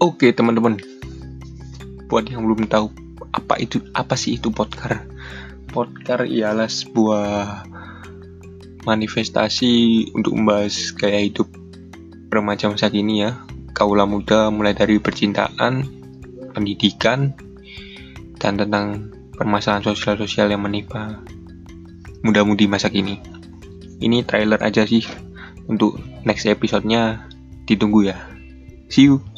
Oke teman-teman, buat yang belum tahu apa itu apa sih itu podcast? Podcast ialah sebuah manifestasi untuk membahas gaya hidup remaja masa kini ya, Kaulah muda mulai dari percintaan, pendidikan, dan tentang permasalahan sosial-sosial yang menimpa muda-mudi masa kini. Ini trailer aja sih untuk next episode-nya ditunggu ya. See you.